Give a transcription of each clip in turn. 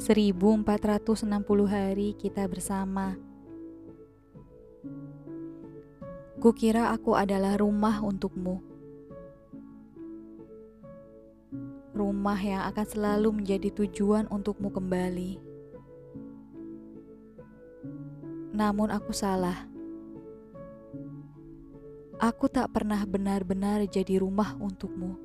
1460 hari kita bersama. Kukira aku adalah rumah untukmu. Rumah yang akan selalu menjadi tujuan untukmu kembali. Namun aku salah. Aku tak pernah benar-benar jadi rumah untukmu.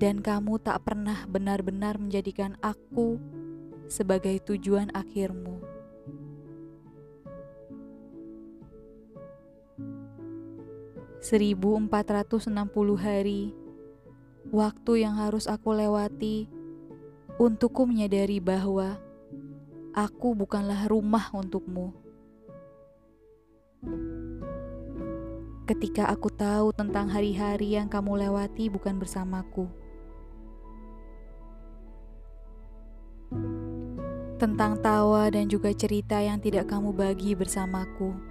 Dan kamu tak pernah benar-benar menjadikan aku sebagai tujuan akhirmu. 1460 hari waktu yang harus aku lewati untukku menyadari bahwa aku bukanlah rumah untukmu. Ketika aku tahu tentang hari-hari yang kamu lewati bukan bersamaku. Tentang tawa dan juga cerita yang tidak kamu bagi bersamaku.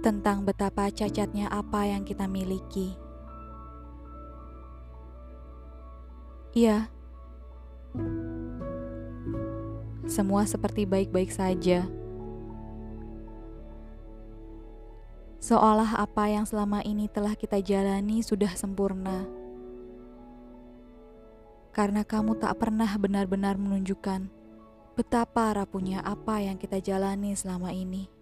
tentang betapa cacatnya apa yang kita miliki. Iya, semua seperti baik-baik saja. Seolah apa yang selama ini telah kita jalani sudah sempurna. Karena kamu tak pernah benar-benar menunjukkan betapa rapuhnya apa yang kita jalani selama ini.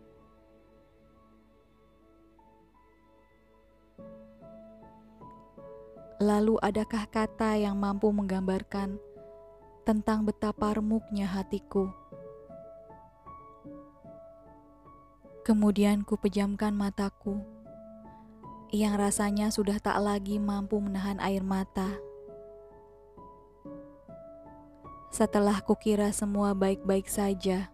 Lalu, adakah kata yang mampu menggambarkan tentang betapa remuknya hatiku? Kemudian ku pejamkan mataku, yang rasanya sudah tak lagi mampu menahan air mata. Setelah kukira semua baik-baik saja,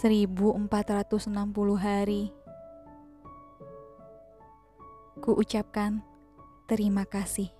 1460 hari. Ku ucapkan terima kasih.